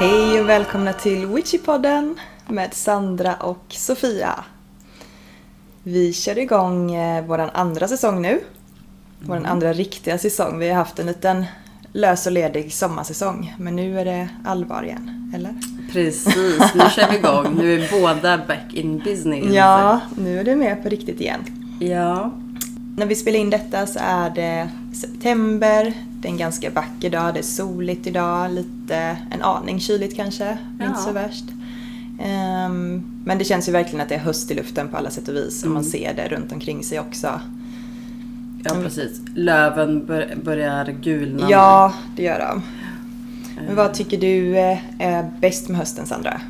Hej och välkomna till Witchypodden med Sandra och Sofia. Vi kör igång eh, vår andra säsong nu. Vår andra riktiga säsong. Vi har haft en liten lös och ledig sommarsäsong. Men nu är det allvar igen, eller? Precis, nu kör vi igång. Nu är båda back in business. Ja, nu är du med på riktigt igen. Ja. När vi spelar in detta så är det september. Det är en ganska vacker dag. Det är soligt idag. Lite, en aning kyligt kanske. Ja. Inte så värst. Ehm, men det känns ju verkligen att det är höst i luften på alla sätt och vis. Och man Mm. ser det runt omkring sig också. Ja, precis. Löven bör, börjar gulna. Ja, det gör de. Men Eh, vad tycker du eh, är bäst med hösten Sandra?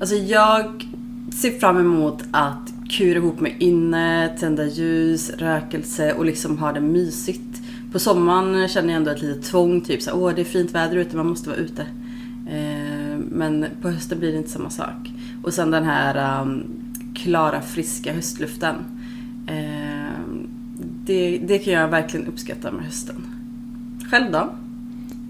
Alltså jag ser fram emot att kura ihop mig inne, tända ljus, rökelse och liksom ha det mysigt. På sommaren känner jag ändå ett litet tvång, typ så åh det är fint väder ute, man måste vara ute. Eh, men på hösten blir det inte samma sak. Och sen den här um, klara, friska höstluften. Eh, det, det kan jag verkligen uppskatta med hösten. Själv då?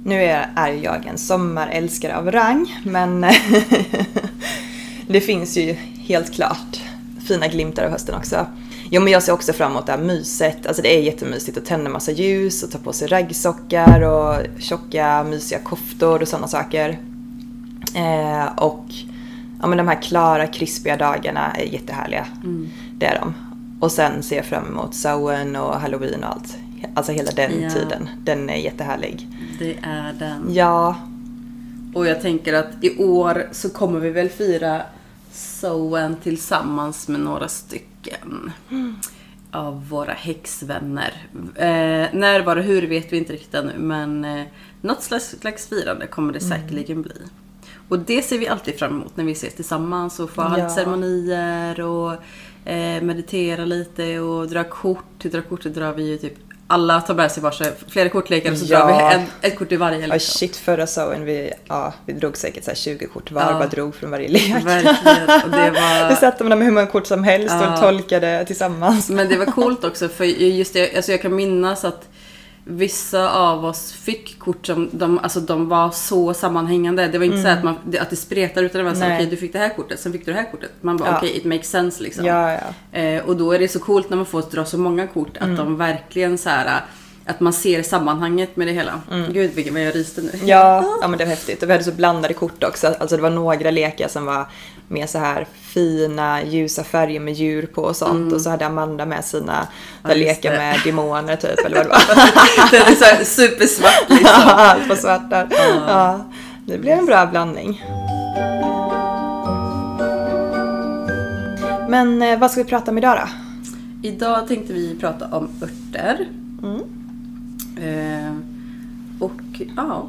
Nu är jag en sommarälskare av rang, men det finns ju helt klart fina glimtar av hösten också. Jo men jag ser också fram emot det här myset. Alltså det är jättemysigt att tända massa ljus och ta på sig raggsockar och tjocka mysiga koftor och sådana saker. Eh, och ja, men de här klara krispiga dagarna är jättehärliga. Det är de. Och sen ser jag fram emot Samhain och halloween och allt. Alltså hela den Ja. tiden. Den är jättehärlig. Det är den. Ja, Och jag tänker att i år så kommer vi väl fira Soen tillsammans med några stycken av våra häxvänner. Eh, när, var och hur vet vi inte riktigt ännu men eh, något slags, slags firande kommer det säkerligen bli. Och det ser vi alltid fram emot när vi ses tillsammans och får ha Ja. ceremonier och eh, meditera lite och dra kort. Till dra kortet drar vi ju typ alla tar med sig varsin, flera kortlekar och så Ja. drar vi en, ett kort i varje. Ja Liksom. shit, förra Samhain vi, ja, vi drog säkert så här 20 kort var, Ja. bara drog från varje lek. Verkligen. Och det var... Vi satte med hur många kort som helst Ja. och tolkade tillsammans. Men det var coolt också för just det, alltså jag kan minnas att vissa av oss fick kort som de, alltså de var så sammanhängande. Det var inte så att, man, att det spretade utan det var så Mm. Okej du fick det här kortet, sen fick du det här kortet. Man bara Ja. okej, it makes sense liksom. Ja, ja. Eh, och då är det så coolt när man får dra så många kort Mm. att de verkligen så här att man ser sammanhanget med det hela. Gud vilken vad jag ryste nu. Mm. Ja, ja men det var häftigt. Och vi hade så blandade kort också. Alltså det var några lekar som var mer så här fina ljusa färger med djur på och sånt. Och så hade Amanda med sina Mm. Ja, lekar det. med demoner typ eller vad det var. Den är så här supersvart liksom. Allt var svart där. Ja, det blev en bra blandning. Men eh, vad ska vi prata om idag då? Idag tänkte vi prata om örter. Mm. Eh, och ja,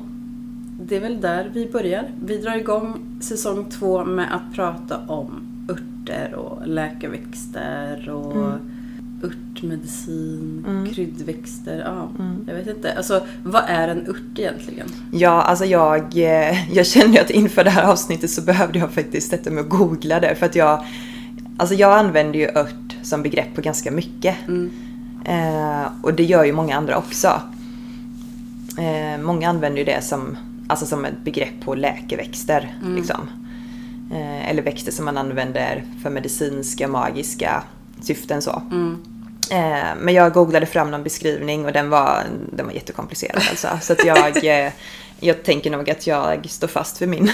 det är väl där vi börjar. Vi drar igång säsong två med att prata om örter och läkarväxter och örtmedicin, Mm. kryddväxter. Ja, Jag vet inte. Alltså, vad är en ört egentligen? Ja, alltså jag, eh, jag känner ju att inför det här avsnittet så behövde jag faktiskt sätta mig och googla det. För att jag, alltså jag använder ju ört som begrepp på ganska mycket. Mm. Eh, och det gör ju många andra också. Eh, många använder ju det som, alltså som ett begrepp på läkeväxter. Liksom. Eh, eller växter som man använder för medicinska, magiska syften så. Mm. Eh, men jag googlade fram någon beskrivning och den var, den var jättekomplicerad alltså. Så att jag, eh, jag tänker nog att jag står fast vid min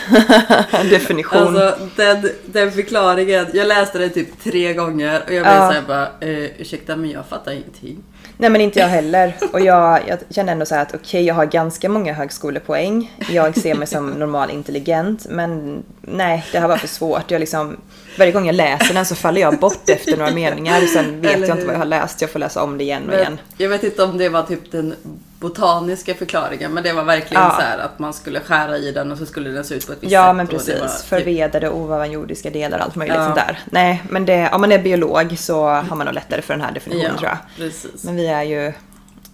definition. Alltså den, den förklaringen, jag läste den typ tre gånger och jag blev Ja. såhär bara, eh, ursäkta men jag fattar ingenting. Nej men inte jag heller. Och jag, jag kände ändå så här att okej, jag har ganska många högskolepoäng. Jag ser mig som normal intelligent. Men nej, det här var för svårt. Jag liksom, varje gång jag läser den så faller jag bort efter några meningar. Sen vet Eller jag inte vad jag har läst. Jag får läsa om det igen och Men igen. jag vet inte om det var typ den botaniska förklaringen men det var verkligen Ja. så här att man skulle skära i den och så skulle den se ut på ett visst Ja sätt. men och det precis. var typ- Förvedade ovanjordiska delar och allt möjligt Ja. sånt där. Nej, men det, om man är biolog så har man nog lättare för den här definitionen ja, tror jag. Precis. Men vi är ju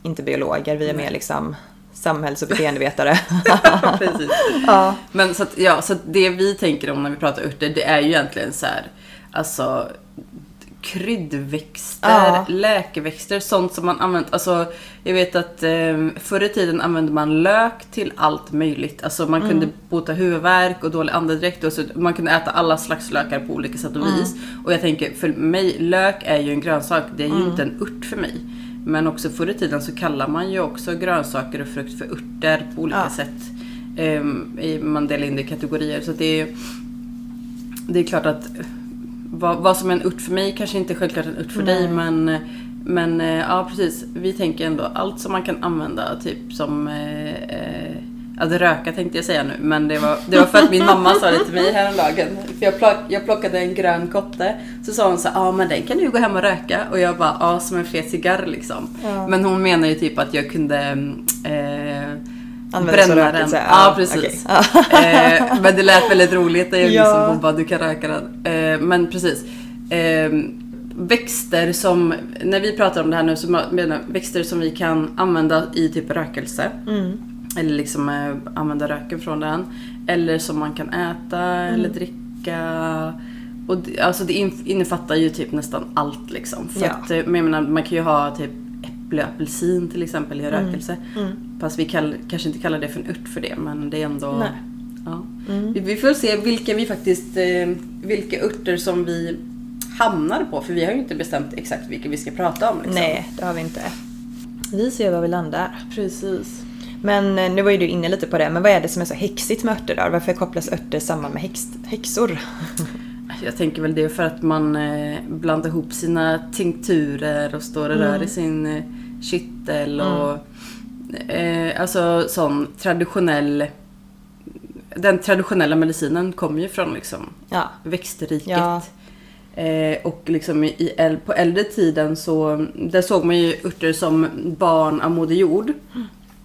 inte biologer, vi är mer liksom samhälls och beteendevetare. precis. ja. Men så att, ja, så det vi tänker om när vi pratar örter det är ju egentligen så här, alltså kryddväxter, Ja. läkeväxter, sånt som man använt. Alltså, jag vet att eh, förr i tiden använde man lök till allt möjligt. Alltså man kunde bota huvudvärk och dålig andedräkt. Och så, man kunde äta alla slags lökar på olika sätt och vis. Och jag tänker, för mig, lök är ju en grönsak. Det är ju inte en urt för mig. Men också förr i tiden så kallar man ju också grönsaker och frukt för örter på olika Ja. sätt. I- man delar in det i kategorier. Så det är det är klart att eh, vad, vad som är en urt för mig kanske inte är självklart en urt för dig men men eh, ja precis, vi tänker ändå allt som man kan använda typ som eh, eh, att röka tänkte jag säga nu men det var, det var för att min mamma sa det till mig häromdagen. För jag, plock, jag plockade en grön kotte så sa hon så ja ah, men den kan du gå hem och röka och jag bara ja som en fet cigarr liksom. Ja. Men hon menar ju typ att jag kunde eh, Använder som bränna den. rökelse? Ja, Ja, precis. okej. eh, men det lät väldigt roligt när jag Ja. liksom, hon bara du kan röka den. Eh, men precis. Eh, växter som, när vi pratar om det här nu så menar växter som vi kan använda i typ rökelse. Mm. Eller liksom eh, använda röken från den. Eller som man kan äta eller dricka. Och det, alltså det in- innefattar ju typ nästan allt liksom. För Ja. att, eh, men jag menar, man kan ju ha typ äpple och apelsin till exempel i rökelse. Mm. Fast vi kall, kanske inte kallar det för en ört för det men det är ändå... Ja. Mm. Vi, vi får se vilka vi faktiskt, eh, vilka örter som vi hamnar på. För vi har ju inte bestämt exakt vilka vi ska prata om. Liksom. Nej, det har vi inte. Vi ser var vi landar. Precis. Men eh, nu var ju du inne lite på det, men vad är det som är så häxigt med örter då? Varför kopplas örter samman med häx, häxor? Jag tänker väl det är för att man eh, blandar ihop sina tinkturer och står och rör i sin eh, kittel och eh, alltså sån traditionell den traditionella medicinen kommer ju från liksom Ja. växtriket. Ja. Eh, och liksom i, på äldre tiden så där såg man ju örter som barn av Moder Jord.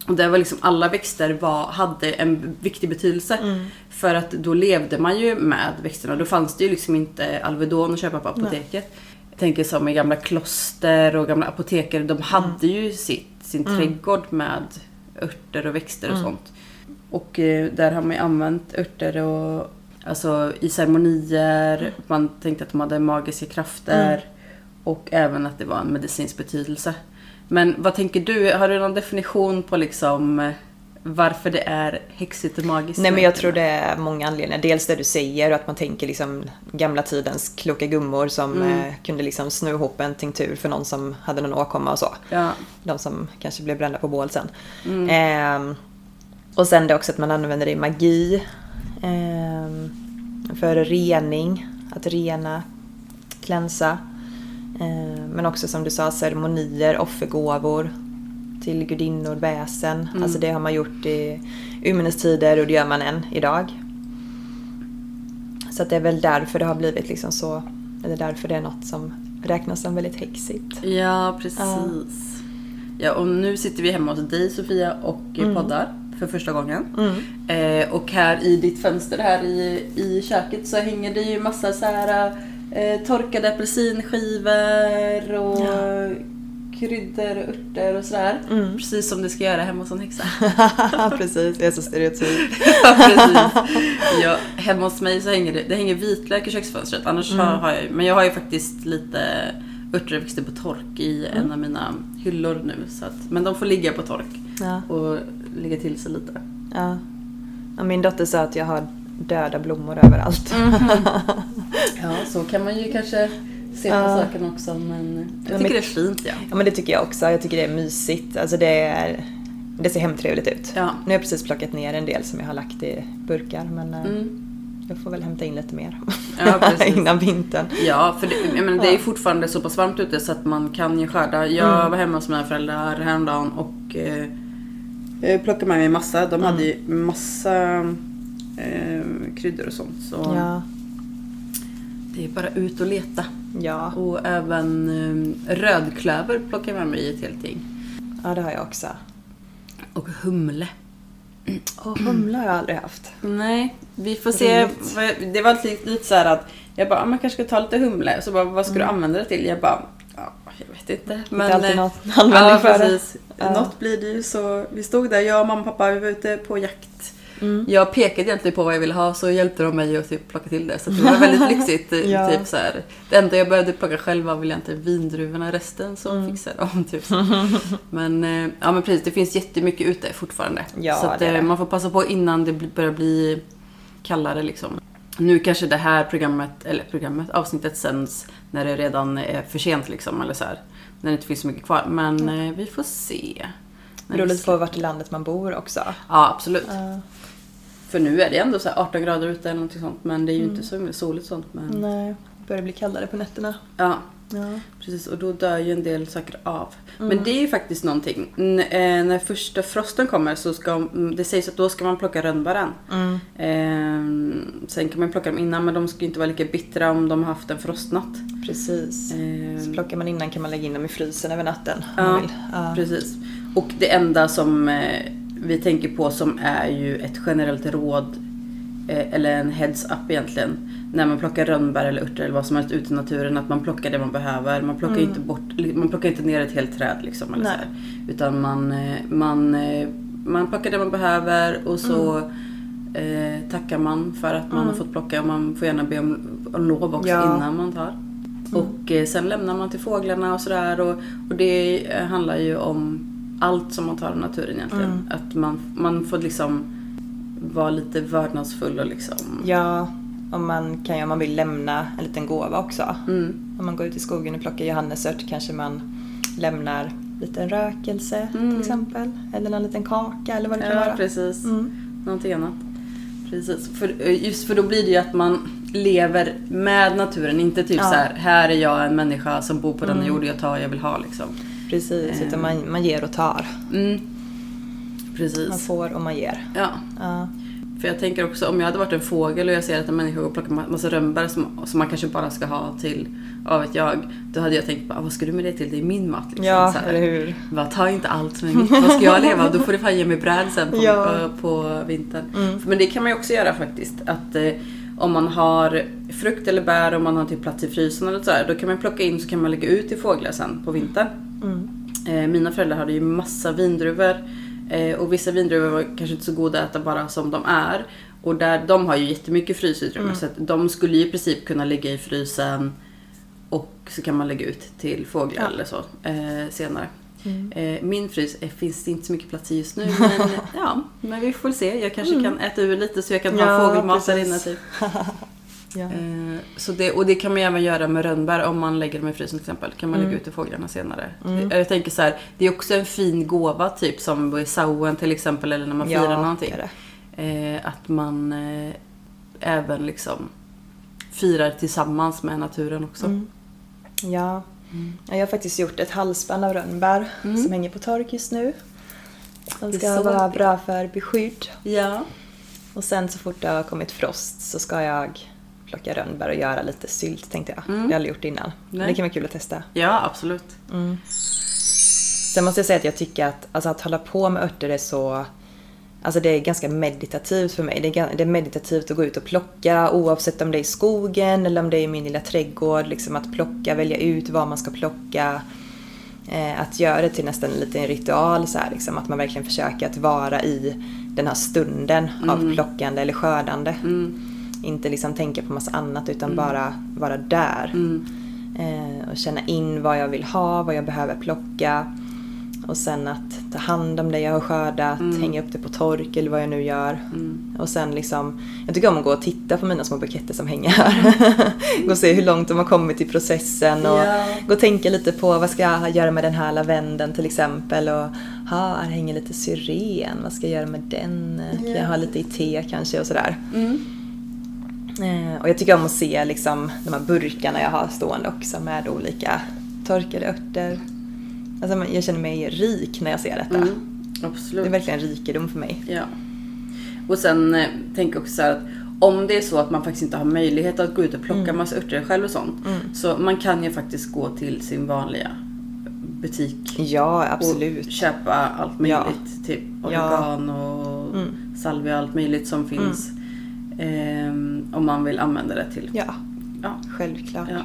Och där var liksom alla växter var, hade en viktig betydelse. För att då levde man ju med växterna. Då fanns det ju liksom inte Alvedon att köpa på apoteket. Jag tänker som i gamla kloster och gamla apotekare. De hade ju sitt, sin trädgård med örter och växter och sånt. Och eh, där har man ju använt örter och alltså i ceremonier. Man tänkte att de hade magiska krafter. Och även att det var en medicinsk betydelse. Men vad tänker du? Har du någon definition på liksom varför det är häxigt och magiskt? Nej men jag tror det är många anledningar. Dels det du säger, att man tänker liksom gamla tidens kloka gummor som eh, kunde liksom sno ihop en tinktur för någon som hade någon åkomma och så. Ja. De som kanske blev brända på bål sen. Mm. Ehm, och sen det också att man använder det i magi. ehm, för rening, att rena, klänsa. Ehm, men också som du sa, ceremonier, offergåvor till gudinnor, väsen. Mm. Alltså det har man gjort i urminnes tider och det gör man än idag. Så att det är väl därför det har blivit liksom så, eller därför det är något som räknas som väldigt häxigt. Ja, precis. Ja. och nu sitter vi hemma hos dig Sofia och mm. poddar för första gången. Mm. Eh, och här i ditt fönster här i, i köket så hänger det ju massa så här eh, torkade apelsinskivor och Ja. Kryddor och örter och sådär. Mm. Precis som det ska göra hemma hos en häxa. Precis, jag är så stereotyp. ja, precis. Ja, hemma hos mig så hänger det, det hänger vitlök i köksfönstret. Annars Mm. har, jag, men jag har ju faktiskt lite örter och växter på tork i Mm. en av mina hyllor nu. Så att, men de får ligga på tork Ja, och ligga till sig lite. ja. ja. Min dotter sa att jag har döda blommor överallt. Ja, så kan man ju kanske se på Ja. saken också. Men jag Ja, tycker men- det är fint ja. Ja men det tycker jag också. Jag tycker det är mysigt. Alltså det, är, det ser hemtrevligt ut. Ja. Nu har jag precis plockat ner en del som jag har lagt i burkar men eh, Mm. jag får väl hämta in lite mer. Ja. Innan vintern. Ja, för det, menar, det är fortfarande så pass varmt ute så att man kan ju skörda. Jag Mm. var hemma hos mina föräldrar häromdagen och eh, jag plockade med mig massa. De hade ju massa eh, kryddor och sånt. Så Ja. Det är bara ut och leta. Ja. Och även eh, rödklöver plockade jag med i ett helt gäng. ja, det har jag också. Och humle. Och humla har jag aldrig haft. Nej, vi får se. Det var lite, lite så här att jag bara, "Ah, man kanske ska ta lite humle. Så bara, vad ska du använda det till? Jag bara, ja, jag vet inte. Men, Mm. alltid eh, något användning ja, för det. precis. Ja. Något blir det ju så. Vi stod där, jag, mamma och pappa, vi var ute på jakt. Jag pekade egentligen på vad jag ville ha så hjälpte de mig att typ plocka till det. Så det var väldigt lyxigt. Ja. typ så här. Det enda jag behövde plocka själv var väl egentligen vindruvorna, resten så Mm. fixade de. Typ. så. Men, eh, ja, men precis, det finns jättemycket ute fortfarande. Ja, så att, det eh, det. man får passa på innan det börjar bli kallare liksom. Nu kanske det här programmet, eller programmet, avsnittet sänds när det redan är för sent liksom. Eller så här, när det inte finns så mycket kvar. Men eh, vi får se. Det beror lite på vart i landet man bor också. Ja, absolut. Ja. För nu är det ändå så här 18 grader ute eller något sånt. Men det är ju inte så soligt sånt. Men, Nej, det börjar bli kallare på nätterna. ja, Ja. precis. Och då dör ju en del saker av. Mm. Men det är ju faktiskt någonting. N- eh, när första frosten kommer så ska mm, det sägs att då ska man plocka rönnbären. Mm. Eh, sen kan man plocka dem innan men de ska inte vara lika bittra om de har haft en frostnatt. Precis. Eh, Så plockar man innan kan man lägga in dem i frysen över natten. Ja. Ja. Precis. Och det enda som eh, vi tänker på som är ju ett generellt råd eh, eller en heads up egentligen. När man plockar rönnbär eller örter eller vad som helst ute i naturen. Att man plockar det man behöver. Man plockar, inte, bort, man plockar inte ner ett helt träd liksom. Eller så här. Utan man, eh, man, eh, man plockar det man behöver och så eh, tackar man för att man har fått plocka. Och man får gärna be om, om lov också Ja. innan man tar. Och eh, sen lämnar man till fåglarna och sådär. Och, och det handlar ju om allt som man tar av naturen egentligen. Att man, man får liksom vara lite vördnadsfull och liksom... Ja, om man kan ju om man vill lämna en liten gåva också. Mm, Om man går ut i skogen och plockar johannesört kanske man lämnar lite en rökelse till exempel. Eller någon liten kaka eller vad det kan ja, vara. precis. Mm. Någonting annat. Precis. För, eh, just för då blir det ju att man lever med naturen. Inte typ Ja. så här, här är jag en människa som bor på denna Mm. jord och jag tar vad jag vill ha liksom. Precis, Eh. utan man, man ger och tar. Mm. Precis. Man får och man ger. Ja. Ja. För jag tänker också om jag hade varit en fågel och jag ser att en människa går och plockar ma- massa rönnbär som, som man kanske bara ska ha till, av vet jag. Då hade jag tänkt, bara, vad ska du med det till? Det är min mat. Liksom. Ja, så här. eller hur? Bara, ta inte allt som är mitt. Vad ska jag leva? Då får du fan ge mig bröd sen på, Ja. på, på vintern. Mm. Men det kan man ju också göra faktiskt. Att eh, om man har frukt eller bär och man har typ plats i frysen eller så här, då kan man plocka in så kan man lägga ut till fåglar sen på vintern. Mm. Eh, mina föräldrar hade ju massa vindruvor. Eh, och vissa vindruvor var kanske inte så goda att äta bara som de är. Och där, de har ju jättemycket frysutrymme så att de skulle ju i princip kunna ligga i frysen och så kan man lägga ut till fåglar Ja. eller så eh, senare. Mm. Eh, min frys eh, finns det inte så mycket plats i just nu men ja, men vi får se. Jag kanske kan äta ur lite så jag kan ha Mm. Ja, fågelmat där inne typ. Ja. Eh, så det, och det kan man även göra med rönnbär om man lägger dem i frysen till exempel. kan man Mm. lägga ut till fåglarna senare. Jag tänker så här, det är också en fin gåva typ som i sauen till exempel eller när man firar någonting. är det. Eh, att man eh, även liksom firar tillsammans med naturen också. Mm. Ja. ja, jag har faktiskt gjort ett halsband av rönnbär Mm. som hänger på tork just nu. Är ska vara bra för beskydd. Ja. Och sen så fort det har kommit frost så ska jag plocka rönnbär och göra lite sylt tänkte jag. Mm. Det har jag aldrig gjort innan. Men det kan vara kul att testa. ja, absolut. Sen måste jag säga att jag tycker att, alltså att hålla på med örter är så... Alltså det är ganska meditativt för mig. Det är, det är meditativt att gå ut och plocka oavsett om det är i skogen eller om det är i min lilla trädgård. Liksom att plocka, välja ut vad man ska plocka. Eh, att göra det till nästan en liten ritual så här, liksom, Att man verkligen försöker att vara i den här stunden av plockande eller skördande. Inte liksom tänka på massa annat utan bara vara där. Mm. Eh, och känna in vad jag vill ha, vad jag behöver plocka. Och sen att ta hand om det jag har skördat, hänga upp det på tork eller vad jag nu gör. Och sen liksom, jag tycker om att gå och titta på mina små buketter som hänger här. gå och se hur långt de har kommit i processen och Ja. gå och tänka lite på vad ska jag göra med den här lavendeln till exempel. Och ha, här hänger lite syren, vad ska jag göra med den? Kan jag ha lite i te kanske och sådär. Mm. Eh, och jag tycker om att se liksom, de här burkarna jag har stående också med olika torkade örter. Alltså, jag känner mig rik när jag ser detta. Mm. Det Absolut. är verkligen en rikedom för mig. Ja. Och sen eh, tänker jag också så här att om det är så att man faktiskt inte har möjlighet att gå ut och plocka massa örter själv och sånt. Mm. Så man kan ju faktiskt gå till sin vanliga butik. Ja, absolut. Och köpa allt möjligt. Typ Ja. oregan och Mm. salvia och allt möjligt som finns. Ehm, om man vill använda det till. Ja, Ja. självklart. Ja.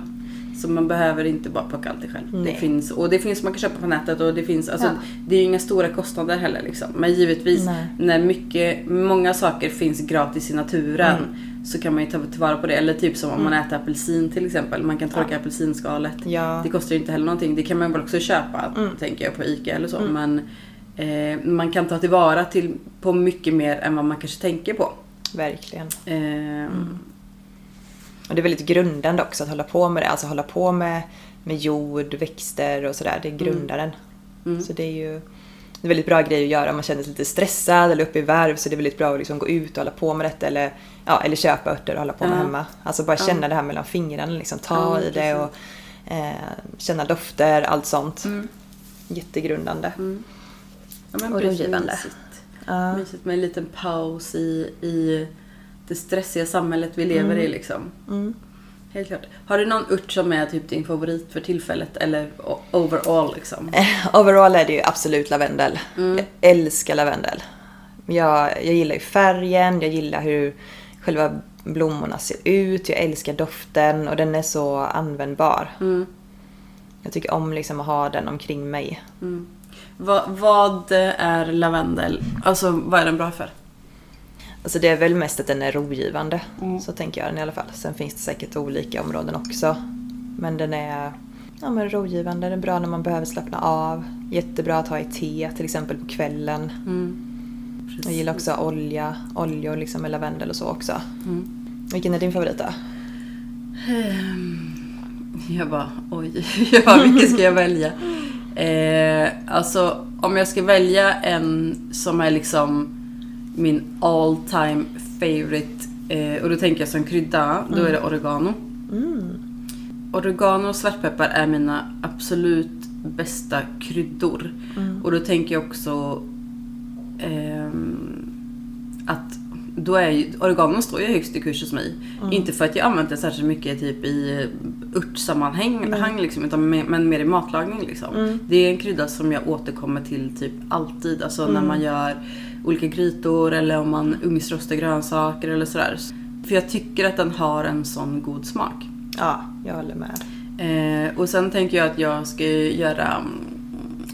Så man behöver inte bara plocka allting själv. Det finns, och det finns, man kan köpa på nätet och det finns, alltså, Ja. det är ju inga stora kostnader heller liksom. Men givetvis, Nej. när mycket, många saker finns gratis i naturen Mm. så kan man ju ta tillvara på det. Eller typ som om man äter apelsin till exempel. Man kan torka apelsinskalet. Ja. Det kostar ju inte heller någonting. Det kan man väl också köpa, tänker jag, på ICA eller så. Men eh, man kan ta tillvara till, på mycket mer än vad man kanske tänker på. Verkligen. Eh, Och det är väldigt grundande också att hålla på med det. Alltså hålla på med, med jord, växter och sådär. Det grundar en. Mm. Så det är ju det är en väldigt bra grej att göra om man känner sig lite stressad eller uppe i varv. Så det är väldigt bra att liksom gå ut och hålla på med detta. Eller, ja, eller köpa örter och hålla på med Ja. hemma. Alltså bara känna det här mellan fingrarna. Liksom, ta Ja, i det och eh, känna dofter, allt sånt. Mm. Jättegrundande. ja, men Och. Mysigt. Ja. mysigt med en liten paus i, i det stressiga samhället vi lever i liksom. Mm. Helt klart. Har du någon ört som är typ din favorit för tillfället eller overall liksom? Overall är det ju absolut lavendel. Mm. Jag älskar lavendel. Jag, jag gillar ju färgen, jag gillar hur själva blommorna ser ut, jag älskar doften och den är så användbar. Mm. Jag tycker om liksom att ha den omkring mig. Mm. Vad, vad är lavendel? Alltså vad är den bra för? Alltså det är väl mest att den är rogivande. Mm. Så tänker jag den i alla fall. Sen finns det säkert olika områden också. Men den är ja, men rogivande, den är bra när man behöver slappna av. Jättebra att ha i te till exempel på kvällen. Mm. Jag gillar också olja, oljor liksom med lavendel och så också. Mm. Vilken är din favorit då? Ehm, Jag bara, oj, ja, vilken ska jag välja? Eh, alltså, om jag ska välja en som är liksom min all time favorite, eh, och då tänker jag som krydda, då är det oregano. Mm. Oregano och svartpeppar är mina absolut bästa kryddor. Mm. Och då tänker jag också ehm, att då är ju, oregano står ju högst i kurs hos mig. Mm. Inte för att jag använt det särskilt mycket typ i örtsammanhang, hang liksom, utan mer, men mer i matlagning. Liksom. Mm. Det är en krydda som jag återkommer till typ alltid. Alltså när Mm. man gör olika grytor eller om man ugnsrostar grönsaker eller sådär. För jag tycker att den har en sån god smak. Ja, jag håller med. Eh, och sen tänker jag att jag ska göra mm,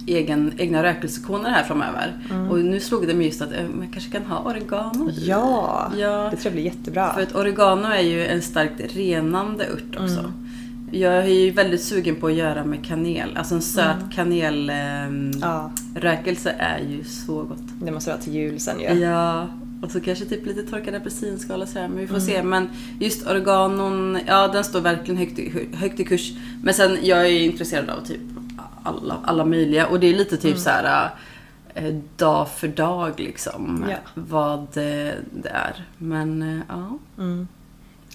egen, egna rökelsekoner här framöver. Och nu slog det mig just att eh, man kanske kan ha oregano. Ja, Ja. det tror jag blir jättebra. För att oregano är ju en starkt renande ört också. Jag är ju väldigt sugen på att göra med kanel. Alltså en söt kanelrökelse Ja, är ju så gott. det måste vara till jul sen ju. Ja, och så kanske typ lite torkad apelsinskal och sådär, men vi får se. Men just oreganon, ja den står verkligen högt i, högt i kurs. Men sen, jag är intresserad av typ alla, alla möjliga och det är lite typ så här eh, dag för dag liksom. Ja. Vad det, det är. Men eh, ja. Mm.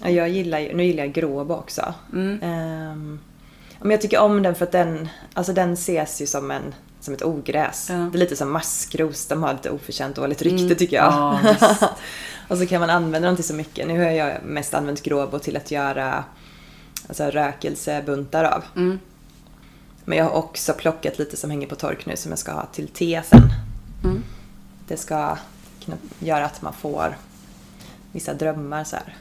Ja, jag gillar ju, nu gillar jag gråbo också. Mm. Ehm, men jag tycker om den för att den, alltså den ses ju som, en, som ett ogräs. Ja. Det är lite som maskros, de har lite oförtjänt dåligt rykte Mm. tycker jag. Ja, och så kan man använda dem till så mycket. Nu har jag mest använt gråbo till att göra alltså, rökelsebuntar av. Mm. Men jag har också plockat lite som hänger på tork nu som jag ska ha till te sen. Mm. Det ska kunna göra att man får vissa drömmar så här.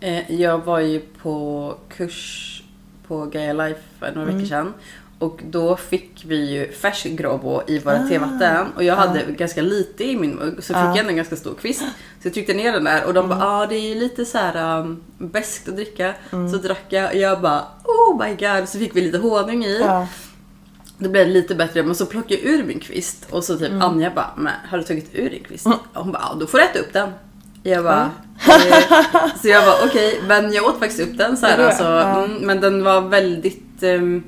Eh, Jag var ju på kurs på Gaia Life för några veckor sedan. Och då fick vi ju färsk gråbo i våra Ah. tevatten. Och jag hade ganska lite i min mugg. Så fick Ah. jag en ganska stor kvist. Så jag tryckte ner den där och de bara ah, det är ju lite så här um, beskt att dricka. Så drack jag och jag bara oh my god. Så fick vi lite honung i. Ja. Det blev lite bättre men så plockade jag ur min kvist och så Mm. typ Anja bara men har du tagit ur din kvist? Och hon bara ja, då får du äta upp den. Jag bara eh, Så jag bara okej men jag åt faktiskt upp den så här, alltså, mm, Men den var väldigt um,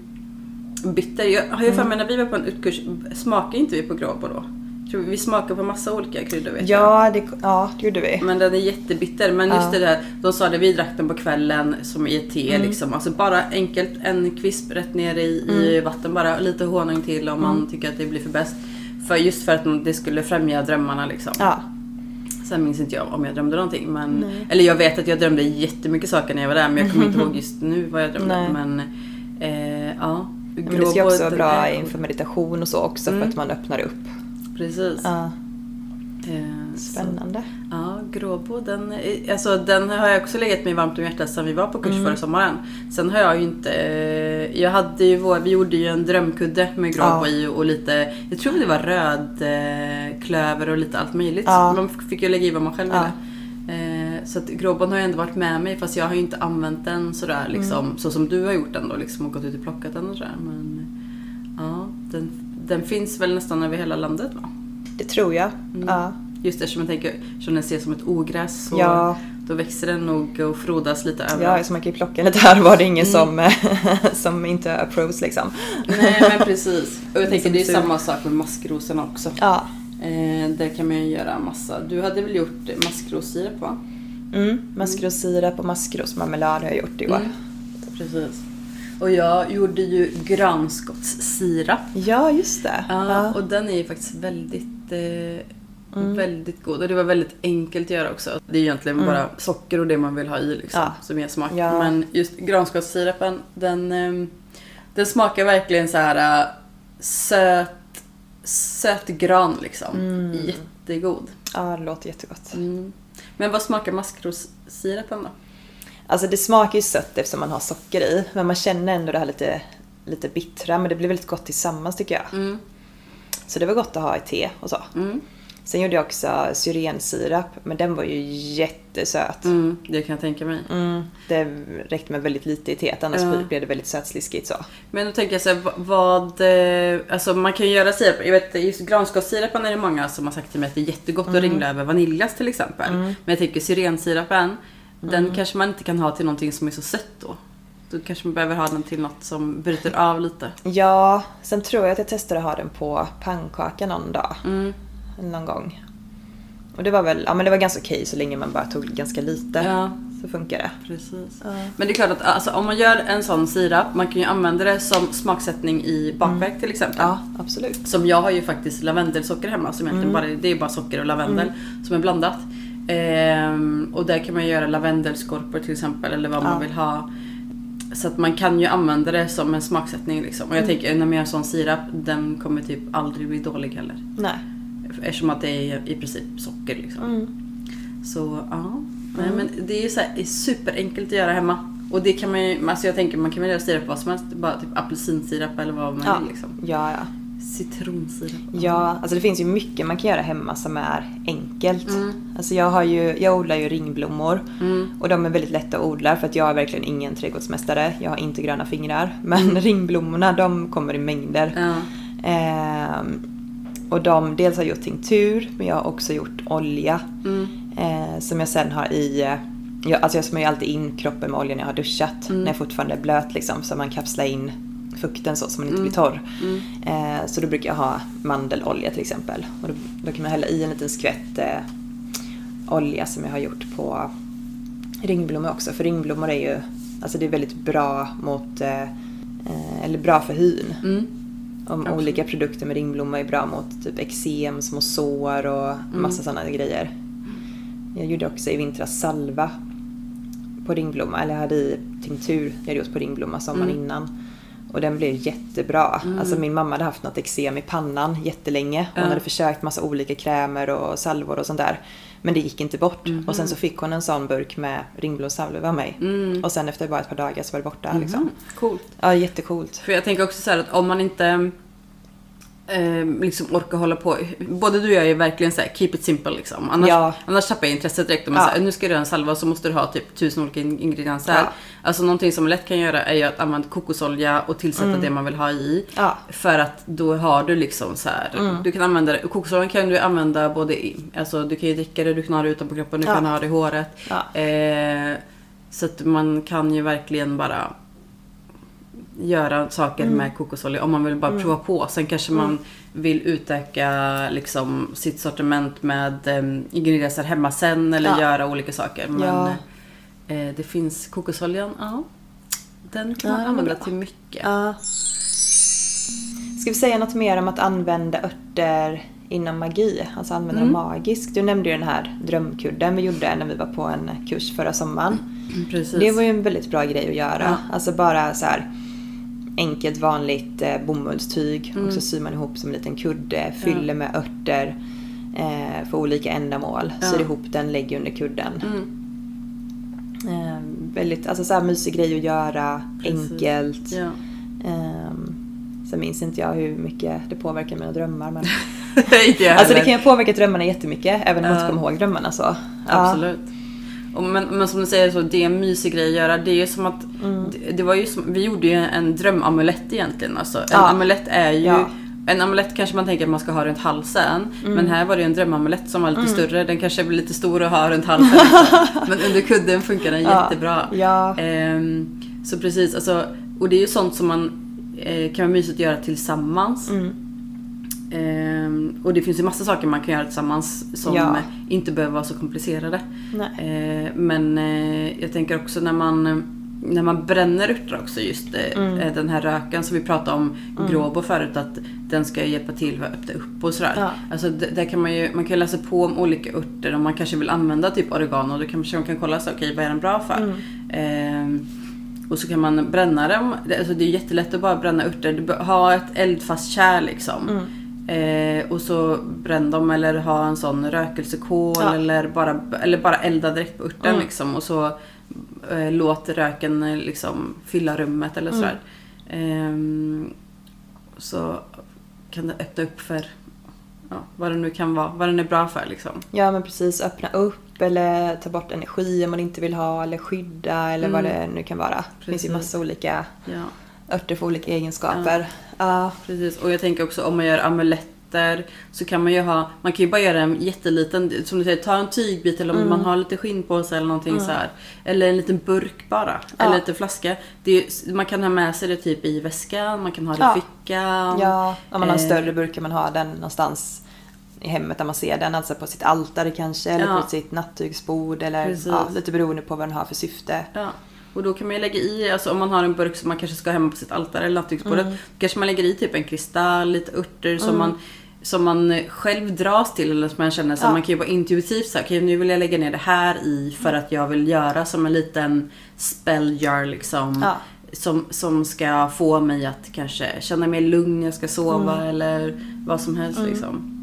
bitter. Jag har ju Mm. för mig när vi var på en utkurs smakade inte vi på gråbo då? Jag Vi smakade på massa olika kryddor vet jag. Ja, det, ja, det gjorde vi. Men den är jättebitter. Men just Ja. det där, de sa det, vi drack den på kvällen som i ett te Mm. liksom. Alltså bara enkelt, en kvisp rätt ner i, i vatten bara. Lite honung till om man Mm. tycker att det blir för bäst. För just för att det skulle främja drömmarna liksom. Ja. Sen minns inte jag om jag drömde någonting. Men, eller jag vet att jag drömde jättemycket saker när jag var där. Men jag kommer inte ihåg just nu vad jag drömde. Nej. Men eh, ja. Men det ska också vara den bra är- inför meditation och så också Mm. för att man öppnar upp. Precis. Ja. Eh, så- Spännande. Ja, Gråbo den, är- alltså, den har jag också legat mig varmt om hjärtat sedan vi var på kurs Mm. förra sommaren. Sen har jag ju inte... eh, Jag hade ju vår, vi gjorde ju en drömkudde med Gråbo Ja. i och lite... Jag tror det var röd eh, klöver och lite allt möjligt. Ja. Man fick ju lägga i vad man själv Ja. ville. Eh, Så att Gråbon har ju ändå varit med mig fast jag har ju inte använt den sådär liksom, Mm. så som du har gjort den då liksom och gått ut och plockat den och sådär. Men ja, den, den finns väl nästan över hela landet va? Det tror jag. Mm. Ja. Just eftersom jag tänker, som den ser som ett ogräs så Ja. då växer den nog och frodas lite Ja, överallt. så man kan ju plocka lite här var det ingen Mm. som, som inte är pros liksom. Nej men precis. Och jag tänker det är ju Som samma sak med maskrosorna också. Ja. Eh, där kan man ju göra massa. Du hade väl gjort maskrossirap va? Mm. Maskrosirap och maskrosmarmelad har jag gjort i år. Mm. Precis. Och jag gjorde ju granskottssirap. Ja, just det. Ja, och den är ju faktiskt väldigt, eh, Mm. väldigt god. Och det var väldigt enkelt att göra också. Det är egentligen Mm. bara socker och det man vill ha i liksom, Ja. som ger smak. Ja. Men just granskottssirapen, den, eh, den smakar verkligen så här eh, söt, söt gran liksom. Mm. Jättegod. Ja, det låter jättegott. Mm. Men vad smakar maskrossirapen då? Alltså det smakar ju sött eftersom man har socker i. Men man känner ändå det här lite, lite bittra. Men det blir väldigt gott tillsammans tycker jag. Mm. Så det var gott att ha i te och så. Mm. Sen gjorde jag också syrensirap. Men den var ju jättesöt. Mm, det kan jag tänka mig. Mm, det räckte med väldigt lite i teet. Annars Ja. blev det väldigt sötsliskigt så. Men då tänker jag så här, vad- eh, Alltså man kan ju göra sirap. Jag vet just granskotssirapen är det många som har sagt till mig att det är jättegott att ringla över vaniljglass till exempel. Men jag tänker syrensirapen, den kanske man inte kan ha till någonting som är så sött då. Då kanske man behöver ha den till något som bryter av lite. Ja, sen tror jag att jag testade att ha den på pannkaka någon dag. Mm. Någon gång. Och det var väl, ja men det var ganska okej så länge man bara tog ganska lite. Ja, Så funkar det. precis. Ja. Men det är klart att alltså, om man gör en sån sirap, man kan ju använda det som smaksättning i bakverk till exempel. Ja, absolut. Som jag har ju faktiskt lavendelsocker hemma som egentligen bara, det är bara socker och lavendel som är blandat. Ehm, och där kan man göra lavendelskorpor till exempel eller vad man Ja. vill ha. Så att man kan ju använda det som en smaksättning liksom. Och jag tänker när man gör en sån sirap, den kommer typ aldrig bli dålig heller. Nej. Eftersom att det är i princip socker liksom. Mm. Så ja. Nej, men det är ju så här, det är superenkelt att göra hemma. Och det kan man ju, alltså jag tänker man kan väl göra sirap på vad som helst. Bara typ apelsinsirap eller vad man Ja. vill liksom. Ja, ja. Citronsirap. Ja, alltså det finns ju mycket man kan göra hemma som är enkelt. Mm. Alltså jag, har ju, jag odlar ju ringblommor Mm. och de är väldigt lätta att odla för att jag är verkligen ingen trädgårdsmästare. Jag har inte gröna fingrar. Men ringblommorna de kommer i mängder. Ja. Ehm, och de, dels har gjort tinktur men jag har också gjort olja. Mm. Eh, som jag sen har i... Jag, alltså jag smörjer alltid in kroppen med olja när jag har duschat. Mm. När jag fortfarande är blöt liksom. Så man kapslar in fukten så, så man inte Mm. blir torr. Mm. Eh, så då brukar jag ha mandelolja till exempel. Och då, då kan man hälla i en liten skvätt eh, olja som jag har gjort på ringblommor också. För ringblommor är ju alltså det är väldigt bra mot eh, eh, eller bra för hyn. Mm. Om Absolut. olika produkter med ringblommor är bra mot typ eksem, små sår och Mm. massa sådana grejer. Jag gjorde också i vintras salva på ringblomma, eller jag hade i tinktur jag hade gjort på ringblomma sommaren Mm. innan. Och den blev jättebra. Mm. Alltså min mamma hade haft något eksem i pannan jättelänge. Hon Ja. hade försökt massa olika krämer och salvor och sånt där. Men det gick inte bort. Mhm. Och sen så fick hon en sån burk med ringblomsalva av mig. Mm. Och sen efter bara ett par dagar så var det borta liksom. Mhm. Coolt. Ja, jättecoolt. För jag tänker också så här att om man inte eh, liksom orkar hålla på. Både du och jag är verkligen så här, keep it simple liksom. Annars, Ja. annars tappar jag intresset direkt. Om Ja. säger nu ska du göra en salva så måste du ha typ tusen olika in- ingredienser. Ja. Alltså någonting som man lätt kan göra är ju att använda kokosolja och tillsätta Mm. det man vill ha i. Ja. För att då har du liksom så här. Mm. Du kan använda det. Kokosoljan kan du använda både i, alltså du kan ju dricka det, du kan ha det utanpå kroppen, du Ja. kan ha det i håret. Eh, så att man kan ju verkligen bara göra saker Mm. med kokosolja om man vill bara prova på. Sen kanske man vill utöka liksom, sitt sortiment med um, ingredienser hemma sen eller Ja. göra olika saker. Men Ja. eh, det finns kokosoljan, ja. Den kan man använda till mycket. Ska vi säga något mer om att använda örter inom magi? Alltså använda Mm. dem magiskt. Du nämnde ju den här drömkudden vi gjorde när vi var på en kurs förra sommaren. Mm. Det var ju en väldigt bra grej att göra. Ja. Alltså bara så här enkelt vanligt eh, bomullstyg Mm. och så syr man ihop som en liten kudde, fyller med örter. eh, för olika ändamål. Ja. Syr ihop den, lägger under kudden. Mm. Eh, väldigt, alltså så här mysig grej att göra, Precis. enkelt. Ja. Um, sen minns inte jag hur mycket det påverkar mina drömmar. Men... Alltså det kan ju påverka drömmarna jättemycket, även om man Ja. inte kommer ihåg drömmarna så. Absolut. Och men, men som du säger, så det är en mysig grej att göra. Det är ju som att, Mm. det, det var ju som, vi gjorde ju en drömamulett egentligen. Alltså, en Ja. amulett är ju, Ja. en amulett kanske man tänker att man ska ha runt halsen. Mm. Men här var det en drömamulett som var lite större. Den kanske blir lite stor att ha runt halsen. liksom. men under kudden funkar den Ja. jättebra. Ja. Ehm, så precis, alltså, och det är ju sånt som man eh, kan vara mysigt att göra tillsammans. Mm. Ehm, och det finns ju massa saker man kan göra tillsammans som Ja. inte behöver vara så komplicerade. Nej. Eh, men eh, jag tänker också när man, när man bränner örter också just eh, Mm. eh, den här röken som vi pratade om gråbo förut att den ska hjälpa till att öppna upp och sådär. Ja. Alltså där kan man ju, man kan läsa på om olika örter om man kanske vill använda typ oregano då kanske man kan kolla så okej vad är den bra för? Mm. Ehm, och så kan man bränna dem. Det- Alltså det är jättelätt att bara bränna örter. Du ha ett eldfast kärl liksom. Mm. Eh, och så bränn dem eller ha en sån rökelsekol Ja. eller, bara, eller bara elda direkt på örten Mm. liksom. Och så eh, låt röken eh, liksom fylla rummet eller Mm. sådär. Ehm, så kan det öppna upp för ja, vad det nu kan vara, vad den är bra för liksom. Ja men precis, öppna upp eller ta bort energi om man inte vill ha eller skydda eller vad Mm. det nu kan vara. Det finns ju Precis. massa olika Ja. Örter för olika egenskaper. Ja. Precis, och jag tänker också om man gör amuletter så kan man ju ha, man kan ju bara göra en jätteliten, som du säger, ta en tygbit eller om Mm. man har lite skinn på sig eller någonting så här. Eller en liten burk bara, Ja. eller en liten flaska. Det är, man kan ha med sig det typ i väskan, man kan ha det Ja. i fickan. ja, om man har en Eh. större burk kan man ha den någonstans i hemmet där man ser den. Alltså på sitt altare kanske eller Ja. på sitt nattduksbord eller ja, lite beroende på vad den har för syfte. Ja. Och då kan man ju lägga i, alltså om man har en burk som man kanske ska ha hemma på sitt altare eller nattduksbordet. Mm. Kanske man lägger i typ en kristall, lite örter som, man, som man själv dras till eller som man känner så Ja. man kan ju vara intuitivt så här, okej nu vill jag lägga ner det här i för att jag vill göra som en liten spell jar liksom. Ja. Som, som ska få mig att kanske känna mig lugn, jag ska sova Mm. eller vad som helst liksom.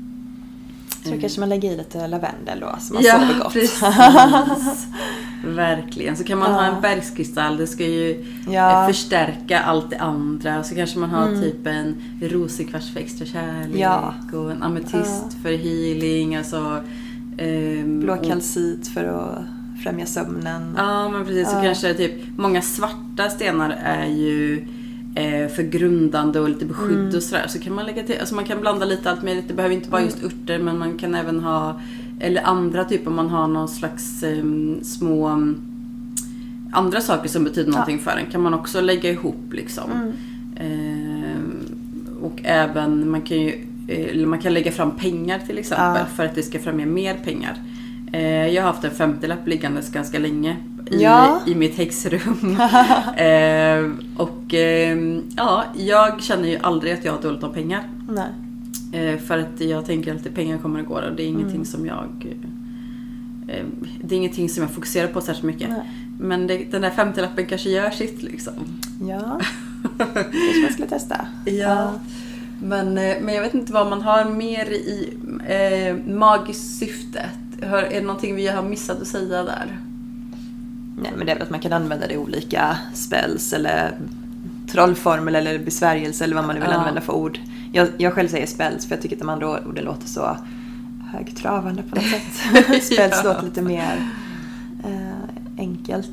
Så då kanske man lägger i lite lavendel då så man ja, sover gott. precis. Verkligen. Så kan man ha Ja. en bergskristall. Det ska ju Ja. eh, förstärka allt det andra. Så kanske man har Mm. typ en rosekvarts för extra kärlek. Ja. Och en ametist för healing. Alltså, ehm, Blå kalcit för att främja sömnen. Ja men precis. Så kanske typ många svarta stenar är ju eh, för grundande och lite beskydd Mm. och sådär. Så kan man lägga till, alltså man kan blanda lite allt möjligt. Det behöver inte vara just örter men man kan även ha, eller andra typ om man har någon slags ehm, små mm, andra saker som betyder någonting för en kan man också lägga ihop liksom. Mm. Ehm, och även man kan ju eh, man kan lägga fram pengar till exempel Ja. för att det ska främja mer pengar. Eh, jag har haft en 50-lapp liggandes ganska länge i, Ja. i mitt häxrum. eh, och eh, ja, jag känner ju aldrig att jag har dåligt om pengar. Eh, för att jag tänker alltid pengar kommer och går och det är ingenting Mm. som jag eh, det är ingenting som jag fokuserar på särskilt mycket. Nej. Men det, den där 50-lappen kanske gör sitt liksom. Ja, kanske man skulle testa. Ja. Men, eh, men jag vet inte vad man har mer i eh, magiskt syftet. Hör, är det någonting vi har missat att säga där? Nej, men det är väl att man kan använda det i olika spells eller trollformel eller besvärjelse eller vad man nu vill Ja. använda för ord. Jag, jag själv säger spells för jag tycker att de andra orden låter så högtravande på något sätt. spells Ja. låter lite mer eh, enkelt,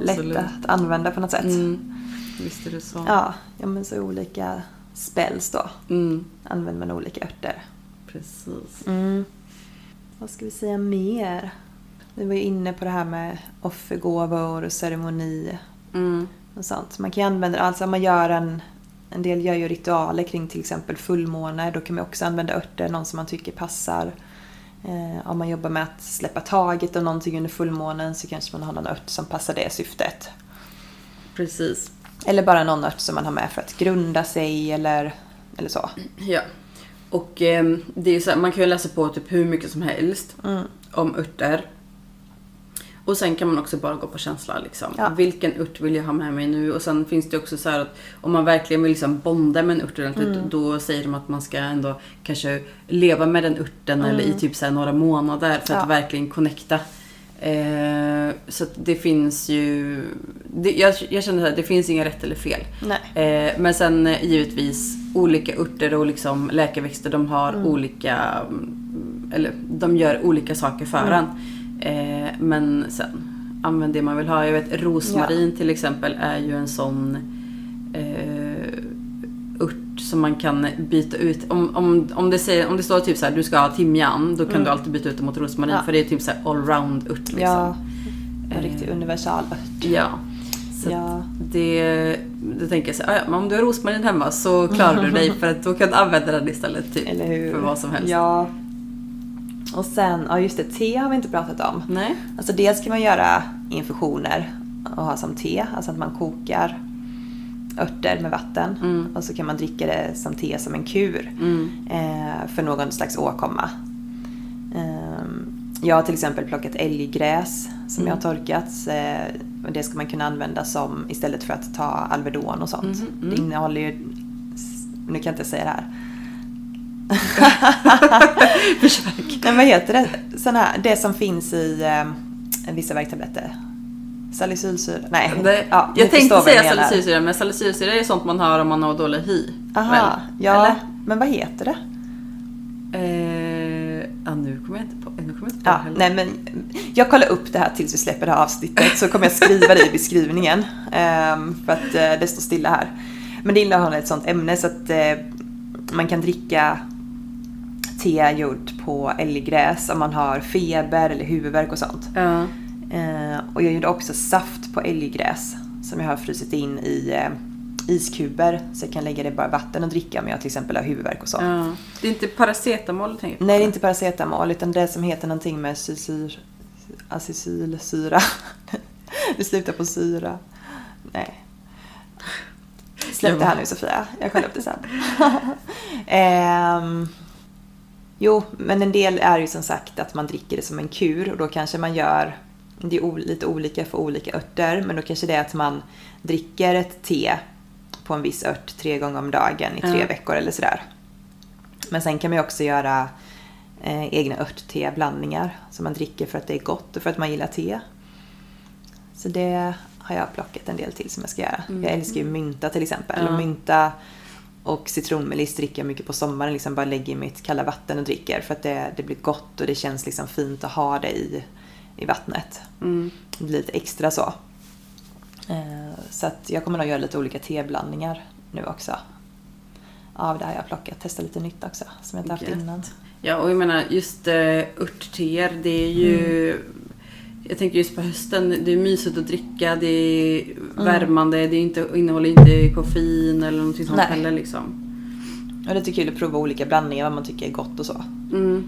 lätt att använda på något sätt. Mm. Visst är det så. Ja, ja, men så olika spells då Mm. använder man olika örter. Precis. Mm. Vad ska vi säga mer? Vi var ju inne på det här med offergåvor och ceremoni Mm. och sånt. Man kan ju använda, alltså om man gör en, en del gör ju ritualer kring till exempel fullmåne. Då kan man också använda örter, någon som man tycker passar. Eh, om man jobbar med att släppa taget om någonting under fullmånen så kanske man har någon ört som passar det syftet. Precis. Eller bara någon ört som man har med för att grunda sig eller, eller så. Ja. Och eh, det är så här, man kan ju läsa på typ hur mycket som helst Mm. om örter. Och sen kan man också bara gå på känsla. Liksom. Ja. Vilken ört vill jag ha med mig nu? Och sen finns det också så här att om man verkligen vill liksom bonda med en ordentligt. Mm. Då säger de att man ska ändå kanske leva med den örten eller i typ så några månader för Mm. Ja. att verkligen connecta. Eh, så det finns ju... Det, jag, jag känner att det finns inga rätt eller fel. Eh, men sen eh, givetvis olika örter och liksom läkeväxter de har Mm. olika... mm, Eller de gör olika saker för Mm. en. Eh, men sen använd det man vill ha. Jag vet rosmarin till exempel är ju en sån eh, ört som man kan byta ut. Om, om, om, det, säger, om det står typ så här, du ska ha timjan, då kan du alltid byta ut det mot rosmarin Mm. Ja. för det är typ så allround ört liksom. Ja, en Eh, riktig universalört. Ja. Så Ja. det, då tänker jag så här, "Ah, ja, men om du har rosmarin hemma så klarar du dig för att då kan du använda den istället typ, för vad som helst. Ja. Och sen, ja just det, te har vi inte pratat om. Nej? Alltså dels kan man göra infusioner och ha som te, alltså att man kokar örter med vatten Mm. och så kan man dricka det som te som en kur Mm. eh, för någon slags åkomma. Ehm, jag har till exempel plockat älggräs som jag har torkat eh, och det ska man kunna använda som istället för att ta Alvedon och sånt. Mhm, mm. Det innehåller ju, nu kan jag inte säga det här. Försök. Men vad heter det? Sån här, det som finns i eh, vissa värktabletter. Salicylsyra? Nej. Det, ja, jag tänkte säga salicylsyra men salicylsyra är sånt man har om man har dålig hy. Aha, väl? ja. Eller? Men vad heter det? Eh, ja, nu kommer jag inte på, nu kommer jag inte på Ja, heller. nej men jag kollar upp det här tills vi släpper det här avsnittet så kommer jag skriva det i beskrivningen. ehm, för att eh, det står stilla här. Men det innehåller ett sånt ämne så att eh, man kan dricka te gjort på älggräs om man har feber eller huvudvärk och sånt. Ja. Eh, och jag gjorde också saft på älggräs som jag har frusit in i eh, iskuber så jag kan lägga det i bara vatten och dricka om jag till exempel har huvudvärk och så. ja. Det är inte paracetamol du tänker på? Nej, det är inte paracetamol utan det som heter någonting med sysyr, acetylsyra. det slutar på syra. Nej. Släpp det här nu Sofia, jag kollar upp det sen. Ehm, jo, men en del är ju som sagt att man dricker det som en kur och då kanske man gör det är lite olika för olika örter, men då kanske det är att man dricker ett te på en viss ört tre gånger om dagen i tre Ja. veckor eller sådär. Men sen kan man ju också göra eh, egna örtteblandningar som man dricker för att det är gott och för att man gillar te. Så det har jag plockat en del till som jag ska göra. Jag älskar ju mynta till exempel. Ja. Och mynta och citronmeliss dricker jag mycket på sommaren. Liksom bara lägger i mitt kalla vatten och dricker för att det, det blir gott och det känns liksom fint att ha det i, i vattnet. Mm. Det blir lite extra så. Eh, Så att jag kommer nog göra lite olika teblandningar nu också. Av det här jag plockat. Testa lite nytt också som jag inte haft innan. Ja, och jag menar just uh, örtteer, det är ju... Jag tänker just på hösten, det är mysigt att dricka, det är värmande, det är inte, innehåller inte koffein eller någonting sånt Nej. heller liksom. Och det är lite kul att prova olika blandningar, vad man tycker är gott och så. Mm.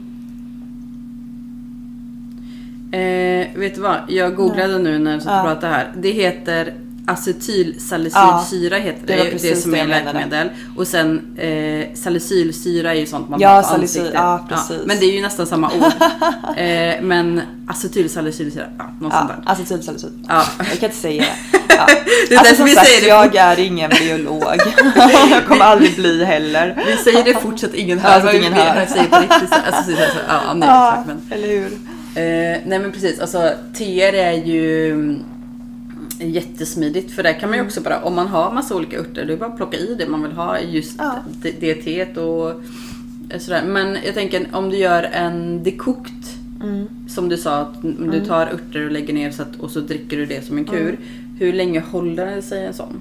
Eh, vet du vad? Jag googlade nu när jag satt och Ja. pratade här. Det heter acetylsalicylsyra heter det det, det, som det är läkemedel. Och sen eh, salicylsyra är ju sånt man Ja, på salicyl- ansiktet. ja, precis. men det är ju nästan samma ord. eh, men acetylsalicylsyra, ja något sånt Ja, där. acetylsalicylsyra. Ja. Jag kan inte säga det. Ja. Det är Alltså som vi sagt, jag är ingen biolog. jag kommer aldrig bli heller. Vi säger det fort så att ingen Ja, hör vad ingen vi hör. säger på riktigt. Alltså, så, så, så, ja, nej, Ja, exakt, men. eller hur? Eh, nej men precis, alltså teer är ju jättesmidigt för där kan man Mm. ju också bara, om man har massa olika örter, det är bara att plocka i det man vill ha just Ja. det, teet och eh, sådär. Men jag tänker om du gör en dekokt, Mm. som du sa, att du tar örter och lägger ner så att, och så dricker du det som en kur. Mm. Hur länge håller det sig en sån?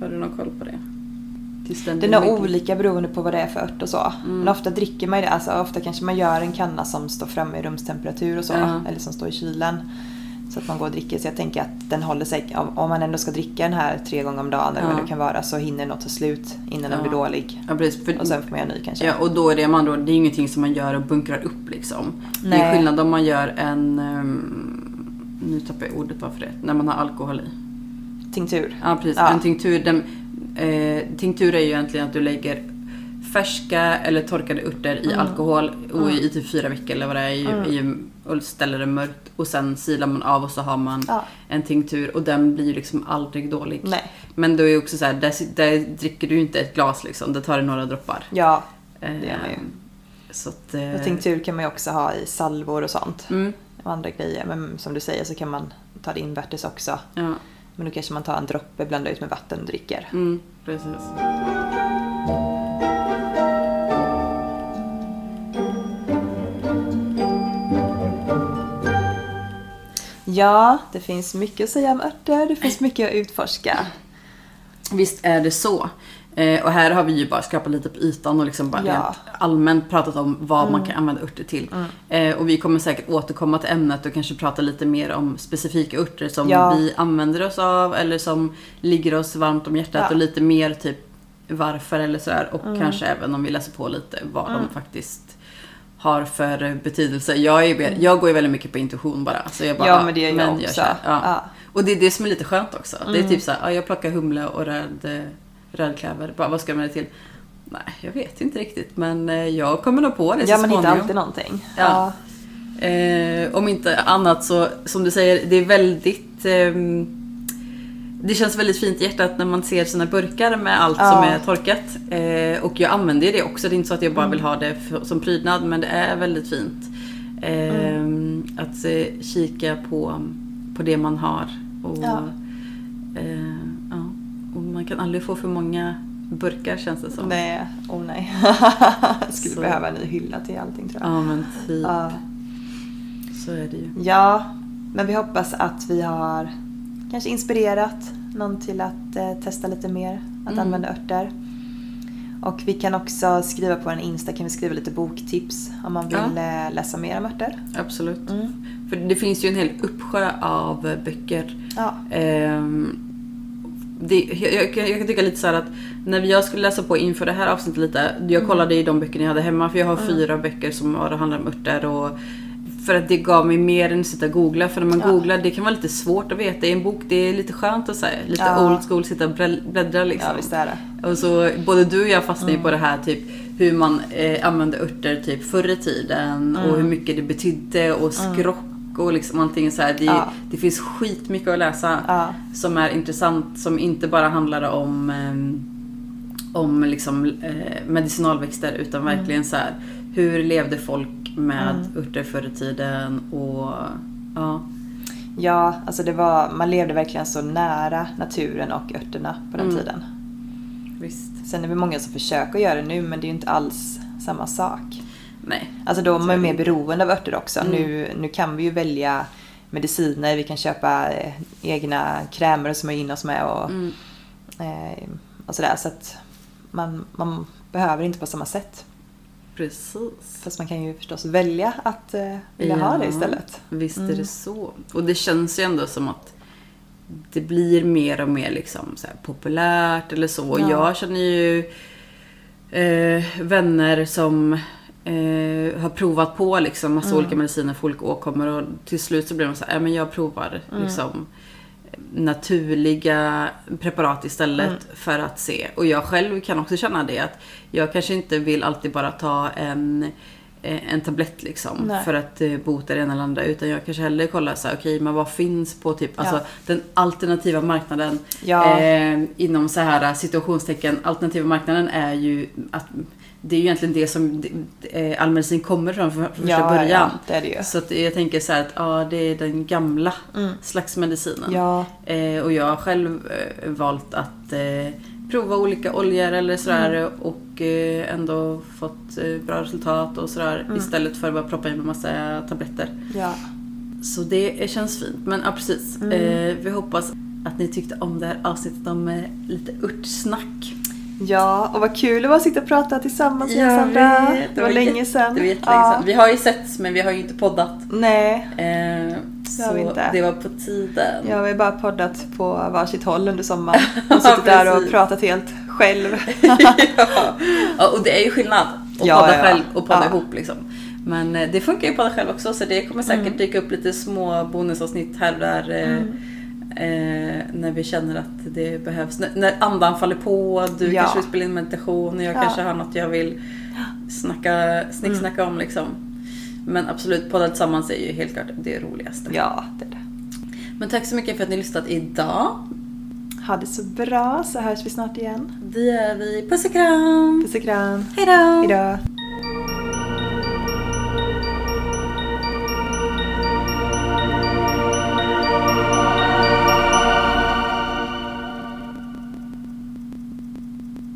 Har du någon koll på det? Den Det är nog olika beroende på vad det är för ört och så. Mm. Men ofta dricker man ju det. Alltså, ofta kanske man gör en kanna som står framme i rumstemperatur och så. Ja. Eller som står i kylen. Så att man går och dricker. Så jag tänker att den håller sig. Om, man ändå ska dricka den här tre gånger om dagen eller Ja. vad det kan vara. Så hinner den nog ta slut innan den Ja. blir dålig. Ja, precis, för, Och sen får man göra en ny kanske. Ja, och då är det man då, det är ingenting som man gör och bunkrar upp liksom. Det är Nej. skillnad om man gör en, ehm, nu tappar jag ordet bara för det, när man har alkohol i. Tinktur. Ja precis, Ja. en tinktur, den, eh, tinktur är ju egentligen att du lägger färska eller torkade örter i alkohol och i typ fyra veckor eller vad det är i, i, och ställer det mörkt och sen silar man av och så har man en tinktur och den blir ju liksom aldrig dålig. Nej. Men då är ju också så här, där, där dricker du ju inte ett glas liksom, det tar det några droppar. Ja, det gör man ju. Så att... eh, Och tinktur kan man ju också ha i salvor och sånt. Mm, Och andra grejer. Men som du säger så kan man ta det invärtes också. ja, Men då kanske man tar en droppe, blandar ut med vatten och dricker. mm, precis. Ja, det finns mycket att säga om örter. Det finns mycket att utforska. Visst är det så. Eh, och här har vi ju bara skrapat lite på ytan och liksom bara Ja. allmänt pratat om vad man kan använda örter till. Eh, och vi kommer säkert återkomma till ämnet och kanske prata lite mer om specifika örter som Ja. vi använder oss av eller som ligger oss varmt om hjärtat Ja. och lite mer typ varför eller sådär. Och kanske även om vi läser på lite vad de faktiskt har för betydelse. Jag, är, jag går ju väldigt mycket på intuition bara. Så jag bara Ja, men det gör jag men också. kör. Ja. Ja. Och det är det som är lite skönt också. Det är typ så här, ja, jag plockar humle och röd, eh, rödklöver. Bara, vad ska jag med det till? Nej, jag vet inte riktigt. Men eh, jag kommer nog på det Ja, så man hittar alltid någonting. Ja. Eh, om inte annat så, som du säger, det är väldigt... ehm, det känns väldigt fint i hjärtat när man ser sina burkar med allt Ja. som är torkat. Eh, och jag använder ju det också. Det är inte så att jag bara Mm. vill ha det för, som prydnad, men det är väldigt fint. Eh, Mm. Att eh, kika på, på det man har. Och, Ja. eh, ja. och man kan aldrig få för många burkar känns det som. Nej, oh nej. jag skulle Så. behöva en ny hylla till allting tror jag. Ja men typ. Ja. Så är det ju. Ja, men vi hoppas att vi har kanske inspirerat någon till att eh, testa lite mer att Mm. använda örter. Och vi kan också skriva på en Insta, kan vi skriva lite boktips om man vill eh, läsa mer om örter. Absolut. Mm. För det finns ju en hel uppsjö av eh, böcker. Ja, Ehm, det, jag, jag, kan- jag kan tycka lite så här att när jag skulle läsa på inför det här avsnittet lite. Jag kollade i de böcker jag hade hemma för jag har fyra böcker som handlar om örter. Och, för att det gav mig mer än att sitta och googla. För när man Ja. googlar det kan vara lite svårt att veta. I en bok det är lite skönt att säga. Lite Ja. old school, sitta och bläddra liksom. ja visst är det. Och så både du och jag fastnade ju på det här typ hur man eh, använde örter typ förr i tiden och hur mycket det betydde och skrock och liksom allting så här. Det, Ja. det finns skitmycket att läsa Ja. som är intressant som inte bara handlar om ehm, om liksom eh, medicinalväxter utan verkligen så här hur levde folk med örter förr i tiden och ja. Ja, alltså det var, man levde verkligen så nära naturen och örterna på den Mm. tiden. Visst. Sen är det många som försöker göra det nu men det är ju inte alls samma sak. Nej. Alltså då är man mer beroende av örter också. Mm. Nu, nu kan vi ju välja mediciner, vi kan köpa eh, egna krämer som är in oss med och, Mm. eh, och sådär. Så att man, man behöver inte på samma sätt. Precis. Fast man kan ju förstås välja att eh, vilja ha det Ja. istället. Visst är Mm. det så. Och det känns ju ändå som att det blir mer och mer liksom så populärt eller så. Ja. Jag känner ju eh, vänner som eh, har provat på liksom massa Mm. olika mediciner för olika åkommor och till slut så blir de så här, "Ja, men jag provar Mm. liksom naturliga preparat istället Mm. för att se. Och jag själv kan också känna det att jag kanske inte vill alltid bara ta en, eh, en tablett liksom Nej. för att eh, bota det ena eller andra. Utan jag kanske hellre kollar så här, okej men vad finns på typ, Ja. alltså den alternativa marknaden. Ja. Eh, inom så här situationstecken, alternativa marknaden är ju att det är ju egentligen det som eh, all medicin kommer från från första Ja, början. ja, det är det ju. Så att jag tänker så här att ja, det är den gamla Mm. slags medicinen. Ja, Eh, och jag har själv eh, valt att eh, prova olika oljor eller sådär Mm. och eh, ändå fått eh, bra resultat och sådär Mm. istället för att bara proppa in med massa tabletter. ja. Så det känns fint. Men ja, precis. Mm. Vi hoppas att ni tyckte om det här avsnittet om lite örtsnack. Ja, och vad kul det var att sitta och prata tillsammans Jag igen Sandra. vet, Det var länge jätte- sedan. Det var jättelänge Ja. sedan. Vi har ju setts men vi har ju inte poddat. Nej, Eh, Det har så vi inte. det var på tiden. jag har ju bara poddat på varsitt håll under sommaren. Och suttit där och pratat helt själv. ja. ja, och det är ju skillnad att Ja, podda ja, själv och podda ja. ihop liksom. Men eh, det funkar ju att podda själv också så det kommer säkert Mm. dyka upp lite små bonusavsnitt här och där. eh, Mm. Eh, när vi känner att det behövs. När, när andan faller på, du Ja. kanske vill spela in meditation och jag Ja. kanske har något jag vill snacka, snicksnacka om liksom. Men absolut, podda tillsammans är ju helt klart det roligaste. Ja, det är det. Men tack så mycket för att ni lyssnat idag. Ha det så bra så hörs vi snart igen. Det gör vi. Puss och kram! Puss och kram. Hejdå! Hejdå.